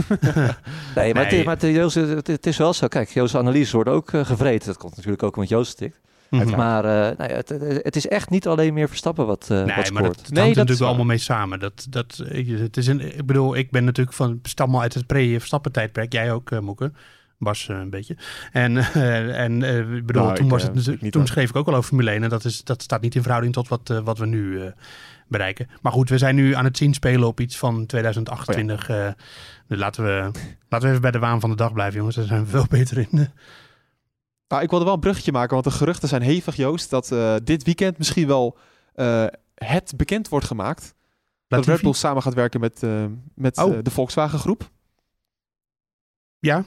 Nee, maar, Nee. Het, maar het, Joost, het, het is wel zo. Kijk, Joost's analyses worden ook eh, gevreten. Dat komt natuurlijk ook omdat Joost stikt. Mhm. Maar eh, nou ja, het, het is echt niet alleen meer Verstappen wat, eh Nee, wat maar dat, Nee, hangt dat er is natuurlijk allemaal mee samen. Dat, dat, ik- het is een, ik bedoel, ik ben natuurlijk van stam al uit het pre-Verstappen-tijdperk. Jij ook, eh Moeke. Bas eh, een beetje. En, eh, en ik bedoel, Nou, toen, ik, was het, toen schreef ik ook al over Formule 1. En dat, is, dat staat niet in verhouding tot wat, wat we nu bereiken. Maar goed, we zijn nu aan het zien spelen op iets van 2028. eh, dus laten, we, laten we even bij de waan van de dag blijven, jongens. Daar zijn we veel beter in. Nou, ik wilde wel een bruggetje maken, want de geruchten zijn hevig, Joost, dat dit weekend misschien wel het bekend wordt gemaakt. Dat? Red Bull samen gaat werken met, met Oh. de Volkswagen groep. Ja.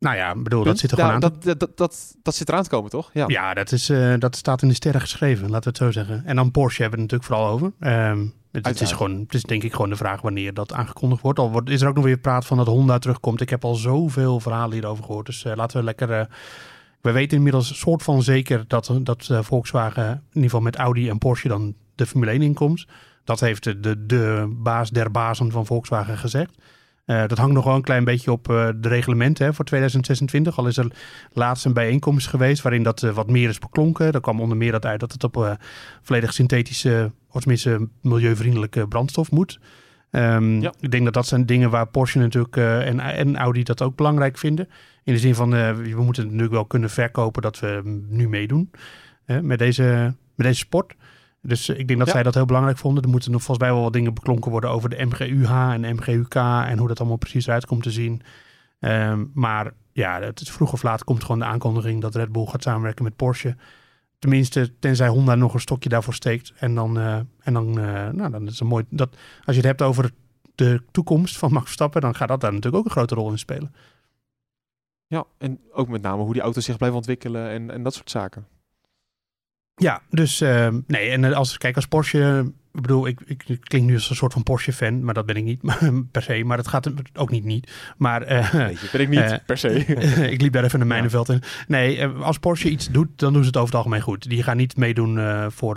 Nou ja, bedoel, dat Punt. zit er Ja, gewoon aan. dat, dat, dat, dat, zit eraan te komen, toch? Ja. Ja, dat, is, eh, dat staat in de sterren geschreven, laten we het zo zeggen. En dan Porsche hebben we het natuurlijk vooral over. Ehm, het, het, is gewoon, het is denk ik gewoon de vraag wanneer dat aangekondigd wordt. Al wordt, is er ook nog weer praat van dat Honda terugkomt. Ik heb al zoveel verhalen hierover gehoord. Dus eh, laten we lekker... eh, we weten inmiddels soort van zeker dat, dat Volkswagen in ieder geval met Audi en Porsche dan de Formule 1 inkomt. Dat heeft de, de, de baas der bazen van Volkswagen gezegd. Eh, dat hangt nog wel een klein beetje op eh, de reglementen hè, voor 2026. Al is er laatst een bijeenkomst geweest waarin dat eh, wat meer is beklonken. Daar kwam onder meer dat uit dat het op volledig synthetische, of tenminste milieuvriendelijke brandstof moet. Ehm, Ja. Ik denk dat dat zijn dingen waar Porsche natuurlijk en, en Audi dat ook belangrijk vinden. In de zin van, we moeten het natuurlijk wel kunnen verkopen dat we nu meedoen met, deze, met deze sport. Dus eh, ik denk dat Ja. zij dat heel belangrijk vonden. Er moeten nog volgens mij wel wat dingen beklonken worden over de MGUH en MGUK en hoe dat allemaal precies eruit komt te zien. Ehm, maar ja, het is vroeg of laat komt gewoon de aankondiging dat Red Bull gaat samenwerken met Porsche. Tenminste, tenzij Honda nog een stokje daarvoor steekt. En dan, eh, en dan, eh, nou, dan is het mooi. Dat, als je het hebt over de toekomst van Max Verstappen, dan gaat dat daar natuurlijk ook een grote rol in spelen. ja, en ook met name hoe die auto zich blijft ontwikkelen en, en dat soort zaken. Ja, dus eh, nee, en eh, als kijk als Porsche, ik bedoel, ik, ik, ik klink nu als een soort van Porsche-fan, maar dat ben ik niet per se. Maar dat gaat ook niet niet. Maar je, ben ik niet Eh, per se. ik liep daar even een mijnenveld in. Nee, als Porsche iets doet, dan doen ze het over het algemeen goed. Die gaan niet meedoen voor,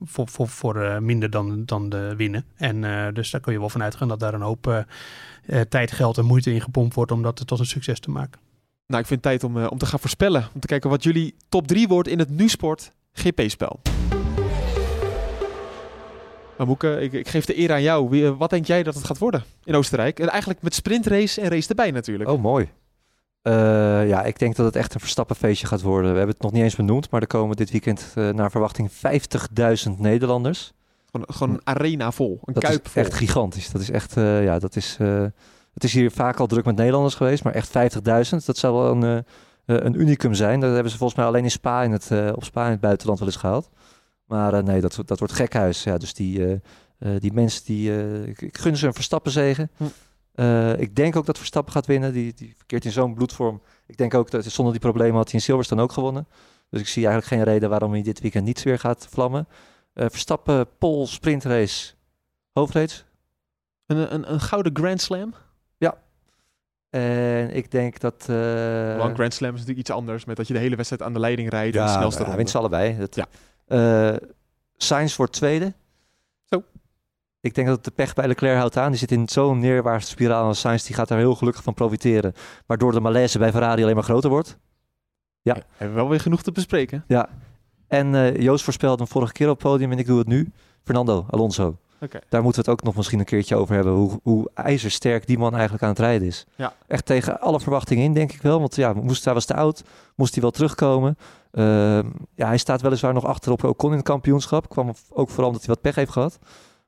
voor, voor, voor minder dan, dan de winnen. En dus daar kun je wel van uitgaan dat daar een hoop tijd, geld en moeite in gepompt wordt om dat tot een succes te maken. Nou, ik vind het tijd om, om te gaan voorspellen. Om te kijken wat jullie top 3 wordt in het NuSport GP-spel. Maar Moeke, ik, ik geef de eer aan jou. Wie, eh, wat denk jij dat het gaat worden in Oostenrijk? En eigenlijk met sprintrace en race erbij natuurlijk. Oh, mooi. Eh, ja, ik denk dat het echt een Verstappenfeestje gaat worden. We hebben het nog niet eens benoemd, maar er komen dit weekend eh, naar verwachting 50.000 Nederlanders. Gewoon, gewoon een arena vol, een Dat kuip is vol. echt gigantisch. Dat is echt, ja, dat is... het is hier vaak al druk met Nederlanders geweest, maar echt 50.000, dat zou wel een, een unicum zijn. Dat hebben ze volgens mij alleen in Spa in het, eh, op Spa in het buitenland wel eens gehaald. Maar eh, nee, dat, dat wordt gekhuis. Ja, dus die, eh, eh, die mensen, die, eh, ik, ik gun ze een Verstappen zegen. Hm. Eh, ik denk ook dat Verstappen gaat winnen. Die, die verkeert in zo'n bloedvorm. Ik denk ook dat zonder die problemen had hij in Silverstone ook gewonnen. Dus ik zie eigenlijk geen reden waarom hij dit weekend niet weer gaat vlammen. Eh, Verstappen, pole, sprintrace, hoofdrace. Een, een, een gouden Grand Slam. En ik denk dat... eh een Grand Slam is natuurlijk iets anders. Met dat je de hele wedstrijd aan de leiding rijdt. en de ja, snelste hij wint ze allebei. Dat, Ja. Eh, Sainz wordt tweede. Zo. Ik denk dat de pech bij Leclerc houdt aan. Die zit in zo'n neerwaartse spiraal. En Sainz die gaat daar heel gelukkig van profiteren. Waardoor de malaise bij Ferrari alleen maar groter wordt. Ja. Ja, hebben we wel weer genoeg te bespreken. Ja. En eh, Joost voorspelde hem vorige keer op het podium en ik doe het nu. Fernando Alonso. Oké. Daar moeten we het ook nog misschien een keertje over hebben. Hoe, hoe ijzersterk die man eigenlijk aan het rijden is. Ja. Echt tegen alle verwachtingen in, denk ik wel. Want ja, moest, hij was te oud. Moest hij wel terugkomen. Ehm, ja, hij staat weliswaar nog achter op Ocon in het kampioenschap. Kwam ook vooral omdat hij wat pech heeft gehad.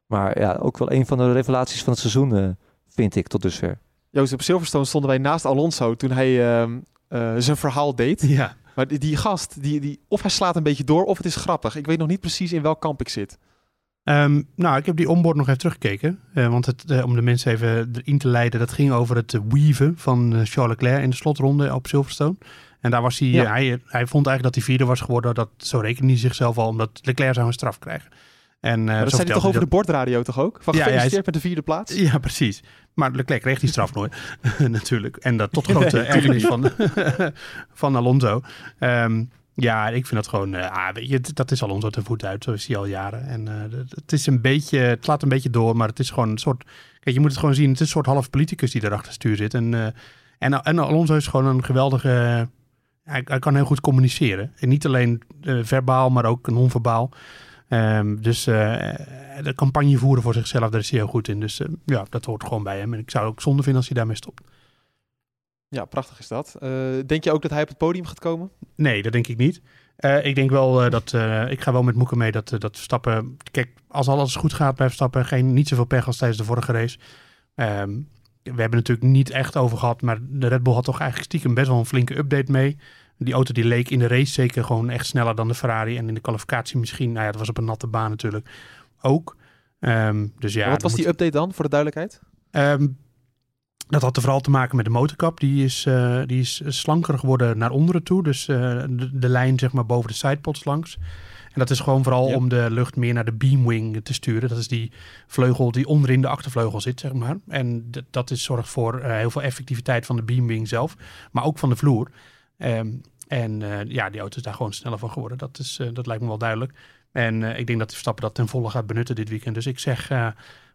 Maar ja, ook wel een van de revelaties van het seizoen, eh, vind ik, tot dusver. Joost, op Silverstone stonden wij naast Alonso toen hij ehm, eh, zijn verhaal deed. Ja. Maar die, die gast, die, die, of hij slaat een beetje door of het is grappig. Ik weet nog niet precies in welk kamp ik zit. Ehm, nou, ik heb die onboard nog even teruggekeken. eh, want het, eh, om de mensen even erin te leiden, dat ging over het eh, weaven van Charles Leclerc in de slotronde op Silverstone. En daar was hij, Ja. hij, hij vond eigenlijk dat hij vierde was geworden. Dat, zo rekende hij zichzelf al, omdat Leclerc zou een straf krijgen. En, uh, dat zei hij toch over de bordradio toch ook? Van Ja, ja, hij gefeliciteerd met de vierde plaats? Ja, precies. Maar Leclerc kreeg die straf nooit, natuurlijk. En dat tot Nee, grote natuurlijk ergernis van, van Alonso. Ehm, Ja, ik vind dat gewoon, eh, ah, weet je, dat is al ons de voet uit, zo is hij al jaren. En uh, het is een beetje, het laat een beetje door, maar het is gewoon een soort, kijk, je moet het gewoon zien, het is een soort half politicus die erachter stuur zit. En, uh, en, en Alonso is gewoon een geweldige, hij, hij, kan heel goed communiceren. En niet alleen verbaal, maar ook non-verbaal. Um, dus de campagne voeren voor zichzelf, daar is hij heel goed in. Dus ja, dat hoort gewoon bij hem. En ik zou het ook zonde vinden als hij daarmee stopt. Ja, prachtig is dat. Uh, denk je ook dat hij op het podium gaat komen? Nee, dat denk ik niet. Uh, ik denk wel uh, dat, ik ga wel met Moeken mee dat, dat Verstappen, kijk, als alles goed gaat bij Verstappen, geen, niet zoveel pech als tijdens de vorige race. Um, we hebben natuurlijk niet echt over gehad, maar de Red Bull had toch eigenlijk stiekem best wel een flinke update mee. Die auto die leek in de race zeker gewoon echt sneller dan de Ferrari. En in de kwalificatie misschien, nou ja, dat was op een natte baan natuurlijk ook. Um, dus ja, wat was die update dan, voor de duidelijkheid? Um, dat had vooral te maken met de motorkap. Die is, uh, die is slanker geworden naar onderen toe. Dus uh, de, de, lijn zeg maar boven de sidepods langs. En dat is gewoon vooral ja. om de lucht meer naar de beamwing te sturen. Dat is die vleugel die onderin de achtervleugel zit, zeg maar. En dat is, zorgt voor uh, heel veel effectiviteit van de beamwing zelf. Maar ook van de vloer. Um, en ja, die auto is daar gewoon sneller van geworden. Dat, is, dat lijkt me wel duidelijk. En ik denk dat Verstappen dat ten volle gaat benutten dit weekend. Dus ik zeg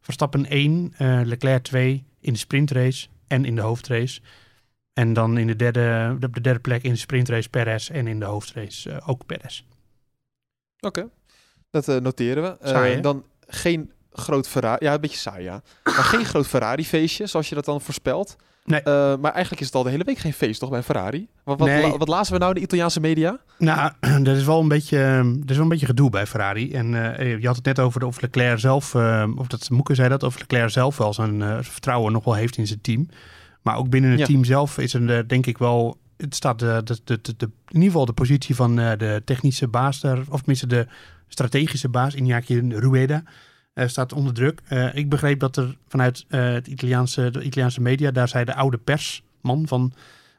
Verstappen 1, Leclerc 2 in de sprintrace en in de hoofdrace. En dan in de derde, de, de derde plek in de sprintrace Perez en in de hoofdrace uh, ook Perez. Oké, okay. dat uh, noteren we. Saai, uh, dan geen groot Ferrari, ja een beetje saai ja. Maar geen groot Ferrari feestje zoals je dat dan voorspelt. Nee. Uh, maar eigenlijk is het al de hele week geen feest, toch, bij Ferrari? Wat, wat, nee. wat lazen we nou in de Italiaanse media? Nou, er is wel een beetje, er is wel een beetje gedoe bij Ferrari. En uh, je had het net over de, of Leclerc zelf, uh, of dat Moeke zei dat, of Leclerc zelf wel zijn vertrouwen nog wel heeft in zijn team. Maar ook binnen het ja. team zelf is er denk ik wel, het staat de, de, de, de, in ieder geval de positie van de technische baas, daar, of tenminste de strategische baas, Iñaki Rueda. Uh, staat onder druk. Uh, ik begreep dat er vanuit uh, het Italiaanse, de Italiaanse media, daar zei de oude persman van,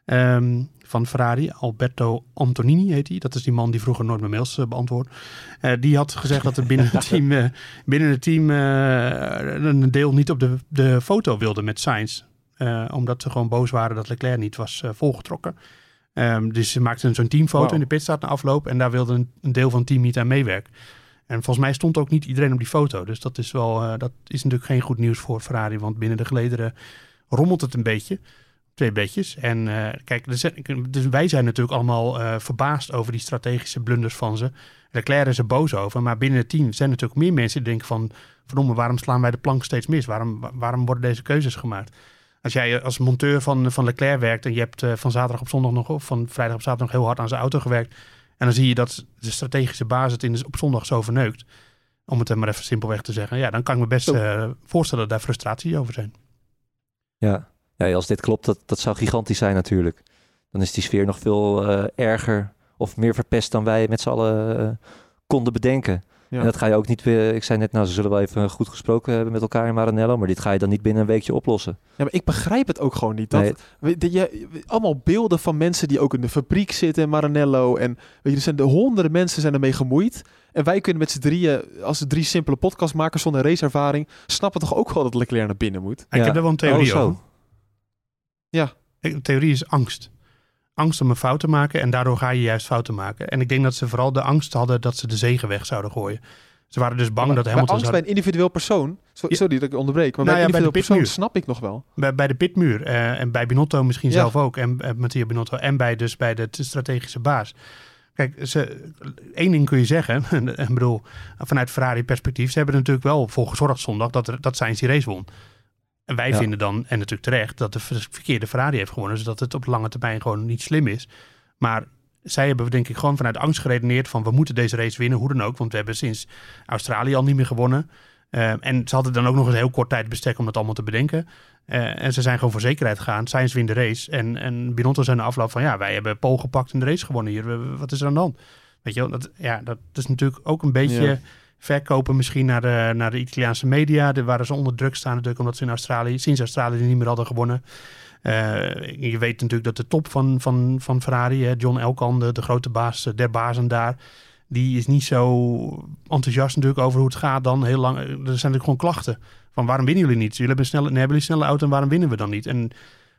um, van Ferrari, Alberto Antonini heet hij. Dat is die man die vroeger nooit meer mails beantwoordt. die had gezegd dat er binnen het team, binnen het team een deel niet op de, de foto wilde met Sainz. omdat ze gewoon boos waren dat Leclerc niet was volgetrokken. Um, dus ze maakten zo'n teamfoto wow. in de pitstraat na afloop en daar wilde een, een deel van het team niet aan meewerken. En volgens mij stond ook niet iedereen op die foto. Dus dat is wel, uh, dat is natuurlijk geen goed nieuws voor Ferrari. Want binnen de gelederen rommelt het een beetje. Twee bedjes. En uh, kijk, dus, wij zijn natuurlijk allemaal uh, verbaasd over die strategische blunders van ze. Leclerc is er boos over. Maar binnen het team zijn natuurlijk meer mensen die denken van... verdomme, waarom slaan wij de plank steeds mis? Waarom, waarom worden deze keuzes gemaakt? Als jij als monteur van, van Leclerc werkt en je hebt van zaterdag op zondag nog... of van vrijdag op zaterdag nog heel hard aan zijn auto gewerkt en dan zie je dat de strategische basis het in op zondag zo verneukt. Om het maar even simpelweg te zeggen. Ja, dan kan ik me best uh, voorstellen dat daar frustratie over zijn. Ja. ja, als dit klopt, dat, dat zou gigantisch zijn natuurlijk. Dan is die sfeer nog veel uh, erger of meer verpest dan wij met z'n allen uh, konden bedenken. Ja. En dat ga je ook niet weer. Ik zei net, nou, ze zullen wel even goed gesproken hebben met elkaar in Maranello. Maar dit ga je dan niet binnen een weekje oplossen. Ja, maar ik begrijp het ook gewoon niet. Dat, nee. dat je, allemaal beelden van mensen die ook in de fabriek zitten in Maranello. En weet je, er zijn de honderden mensen zijn ermee gemoeid. En wij kunnen met z'n drieën, als de drie simpele podcastmakers zonder raceervaring, snappen toch ook wel dat Leclerc naar binnen moet. Ja. Ik heb er wel een theorie oh, over. Ja. De theorie is angst angst om een fout te maken en daardoor ga je juist fouten maken. En ik denk dat ze vooral de angst hadden dat ze de zegen weg zouden gooien. Ze waren dus bang maar, dat Hamilton... angst zou... bij een individueel persoon, sorry ja. dat ik onderbreek, maar nou bij ja, een individueel bij persoon snap ik nog wel. Bij, bij de pitmuur uh, en bij Binotto misschien ja. zelf ook en uh, Mattia Binotto en bij dus bij de strategische baas. Kijk, ze, één ding kun je zeggen, ik bedoel, vanuit Ferrari perspectief, ze hebben er natuurlijk wel voor gezorgd zondag dat, er, dat Sainz die race won. En wij ja. vinden dan, en natuurlijk terecht, dat de verkeerde Ferrari heeft gewonnen. Dus dat het op lange termijn gewoon niet slim is. Maar zij hebben denk ik gewoon vanuit angst geredeneerd van we moeten deze race winnen, hoe dan ook. Want we hebben sinds Australië al niet meer gewonnen. Uh, en ze hadden dan ook nog eens heel kort tijd bestek om dat allemaal te bedenken. Uh, en ze zijn gewoon voor zekerheid gegaan. Sainz wint de race. En, en Binotto zijn de afloop van ja, wij hebben Pol gepakt en de race gewonnen hier. Wat is er aan de hand? Weet je wel, dat, ja, dat is natuurlijk ook een beetje ja. Verkopen misschien naar de, naar de Italiaanse media. De, waar ze onder druk staan natuurlijk omdat ze in Australië, sinds Australië niet meer hadden gewonnen. Uh, je weet natuurlijk dat de top van, van, van Ferrari, John Elkan, de, grote baas der bazen daar, die is niet zo enthousiast natuurlijk over hoe het gaat dan. Heel lang, er zijn natuurlijk gewoon klachten van waarom winnen jullie niet? Jullie hebben snelle, hebben jullie snelle auto en waarom winnen we dan niet? En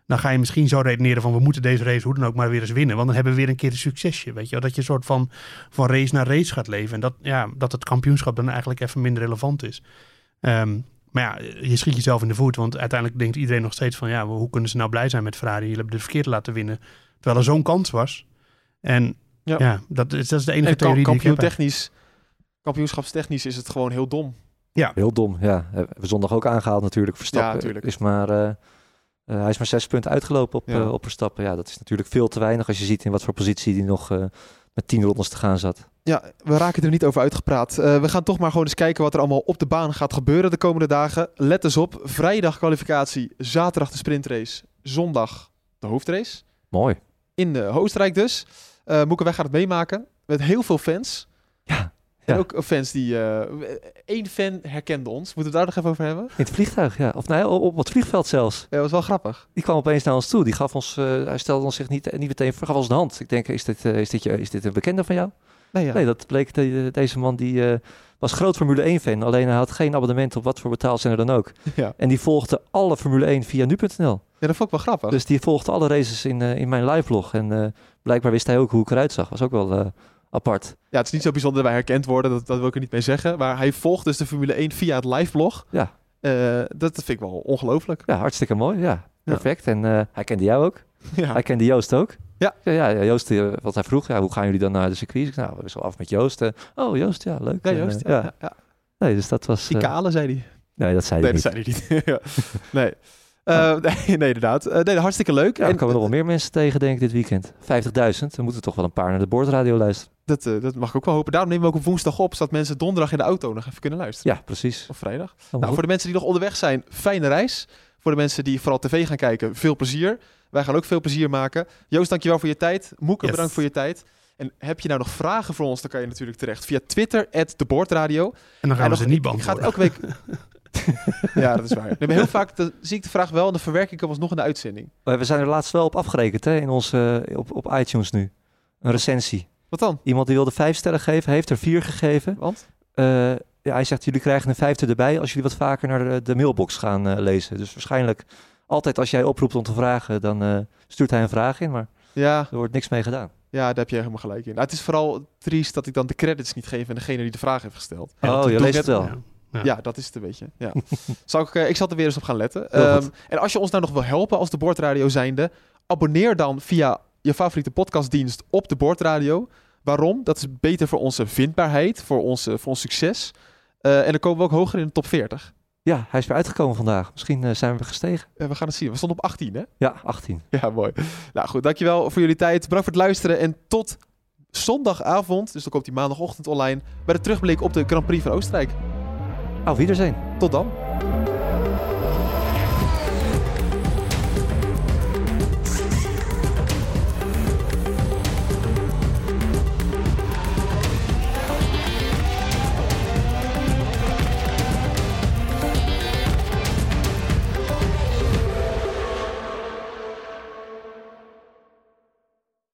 dan ga je misschien zo redeneren van we moeten deze race hoe dan ook maar weer eens winnen. Want dan hebben we weer een keer een succesje. Weet je wel? Dat je een soort van, van race naar race gaat leven. En dat, ja, dat het kampioenschap dan eigenlijk even minder relevant is. Ehm, maar ja, je schiet jezelf in de voet. Want uiteindelijk denkt iedereen nog steeds van ja, hoe kunnen ze nou blij zijn met Ferrari? Jullie hebben de verkeerde laten winnen. Terwijl er zo'n kans was. En ja, Ja. dat, is, dat is de enige En theorie die ik heb. kampioentechnisch, kampioenschapstechnisch is het gewoon heel dom. Heel dom, ja. Hebben we zondag ook aangehaald natuurlijk. Verstappen Ja, is maar, eh, eh, hij is maar zes punten uitgelopen op, Ja. eh, op Verstappen. Ja, dat is natuurlijk veel te weinig als je ziet in wat voor positie die nog eh, met tien rondes te gaan zat. Ja, we raken er niet over uitgepraat. We gaan toch maar gewoon eens kijken wat er allemaal op de baan gaat gebeuren de komende dagen. Let eens op, vrijdag kwalificatie, zaterdag de sprintrace, zondag de hoofdrace. Mooi. In uh, Oostenrijk dus. Moeke, wij gaan het meemaken met heel veel fans. Ja, En ja. ook fans die... eh één fan herkende ons. Moeten we daar nog even over hebben? In het vliegtuig, ja. Of nee, op, op het vliegveld zelfs. Ja, dat was wel grappig. Die kwam opeens naar ons toe. Die gaf ons, eh, hij stelde ons zich niet, niet meteen voor, gaf ons de hand. Ik denk, is dit, eh, is dit, je, is dit een bekende van jou? Nee, ja. Nee, dat bleek de- deze man die was groot Formule 1 fan. Alleen hij had geen abonnement op wat voor betaalzender dan ook. Ja. En die volgde alle Formule 1 via nu.nl. ja, dat vond ik wel grappig. Dus die volgde alle races in, in mijn live vlog. En blijkbaar wist hij ook hoe ik eruit zag. Was ook wel apart. Ja, het is niet zo bijzonder dat wij herkend worden. Dat, dat wil ik er niet mee zeggen. Maar hij volgt dus de Formule 1 via het liveblog. Ja. Eh, dat vind ik wel ongelooflijk. Ja, hartstikke mooi. Ja, perfect. En eh, hij kende jou ook. Ja. Hij kende Joost ook. Ja. Ja, ja Joost, eh, wat hij vroeg, ja, hoe gaan jullie dan naar de circuits? Ik zei, nou, we zijn af met Joost. Oh, Joost, ja, leuk. Ja, Joost. Ja. Nee, dus dat was... Die kale, zei hij. nee, dat zei Nee, hij dat niet. zei hij niet. Nee. Eh, nee, nee, inderdaad. Nee, hartstikke leuk. Ja, er En, komen nog wel meer mensen tegen, denk ik, dit weekend. 50.000. Dan moeten toch wel een paar naar de boordradio luisteren. Dat, eh, dat mag ik ook wel hopen. Daarom nemen we ook op woensdag op, zodat mensen donderdag in de auto nog even kunnen luisteren. Ja, precies. Of vrijdag. Nou, voor de mensen die nog onderweg zijn, fijne reis. Voor de mensen die vooral tv gaan kijken, veel plezier. Wij gaan ook veel plezier maken. Joost, dankjewel voor je tijd. Moeke, Yes. bedankt voor je tijd. En heb je nou nog vragen voor ons, dan kan je natuurlijk terecht via Twitter, @deboordradio. En dan gaan En we nog- ze niet Ik ga het beantwoorden. elke week... ja, dat is waar. Nee, maar heel vaak dan zie ik de vraag wel en dan verwerk ik hem alsnog in de uitzending. We zijn er laatst wel op afgerekend, hè, in onze, eh, op, op iTunes nu. Een recensie. Wat dan? Iemand die wilde vijf sterren geven, heeft er vier gegeven. Want? Eh, ja, hij zegt, jullie krijgen een vijfde erbij als jullie wat vaker naar de, de mailbox gaan eh, lezen. Dus waarschijnlijk, altijd als jij oproept om te vragen, dan eh, stuurt hij een vraag in, maar Ja, er wordt niks mee gedaan. ja, daar heb je helemaal gelijk in. Nou, het is vooral triest dat ik dan de credits niet geef aan degene die de vraag heeft gesteld. Ja, oh, je leest het wel. ja. Ja. Ja, dat is het een beetje. Ja. Zal ik, ik zal er weer eens op gaan letten. Ehm, en als je ons nou nog wil helpen als de Boordradio zijnde, abonneer dan via je favoriete podcastdienst op de Boordradio. Waarom? Dat is beter voor onze vindbaarheid, voor, onze, voor ons succes. Eh, en dan komen we ook hoger in de top 40. Ja, hij is weer uitgekomen vandaag. Misschien eh, zijn we gestegen. Eh, we gaan het zien. We stonden op 18, hè? Ja, 18. Ja, mooi. Nou goed, dankjewel voor jullie tijd. Bedankt voor het luisteren. En tot zondagavond, dus dan komt die maandagochtend online, bij de terugblik op de Grand Prix van Oostenrijk. Auf Wiedersehen. Tot dan.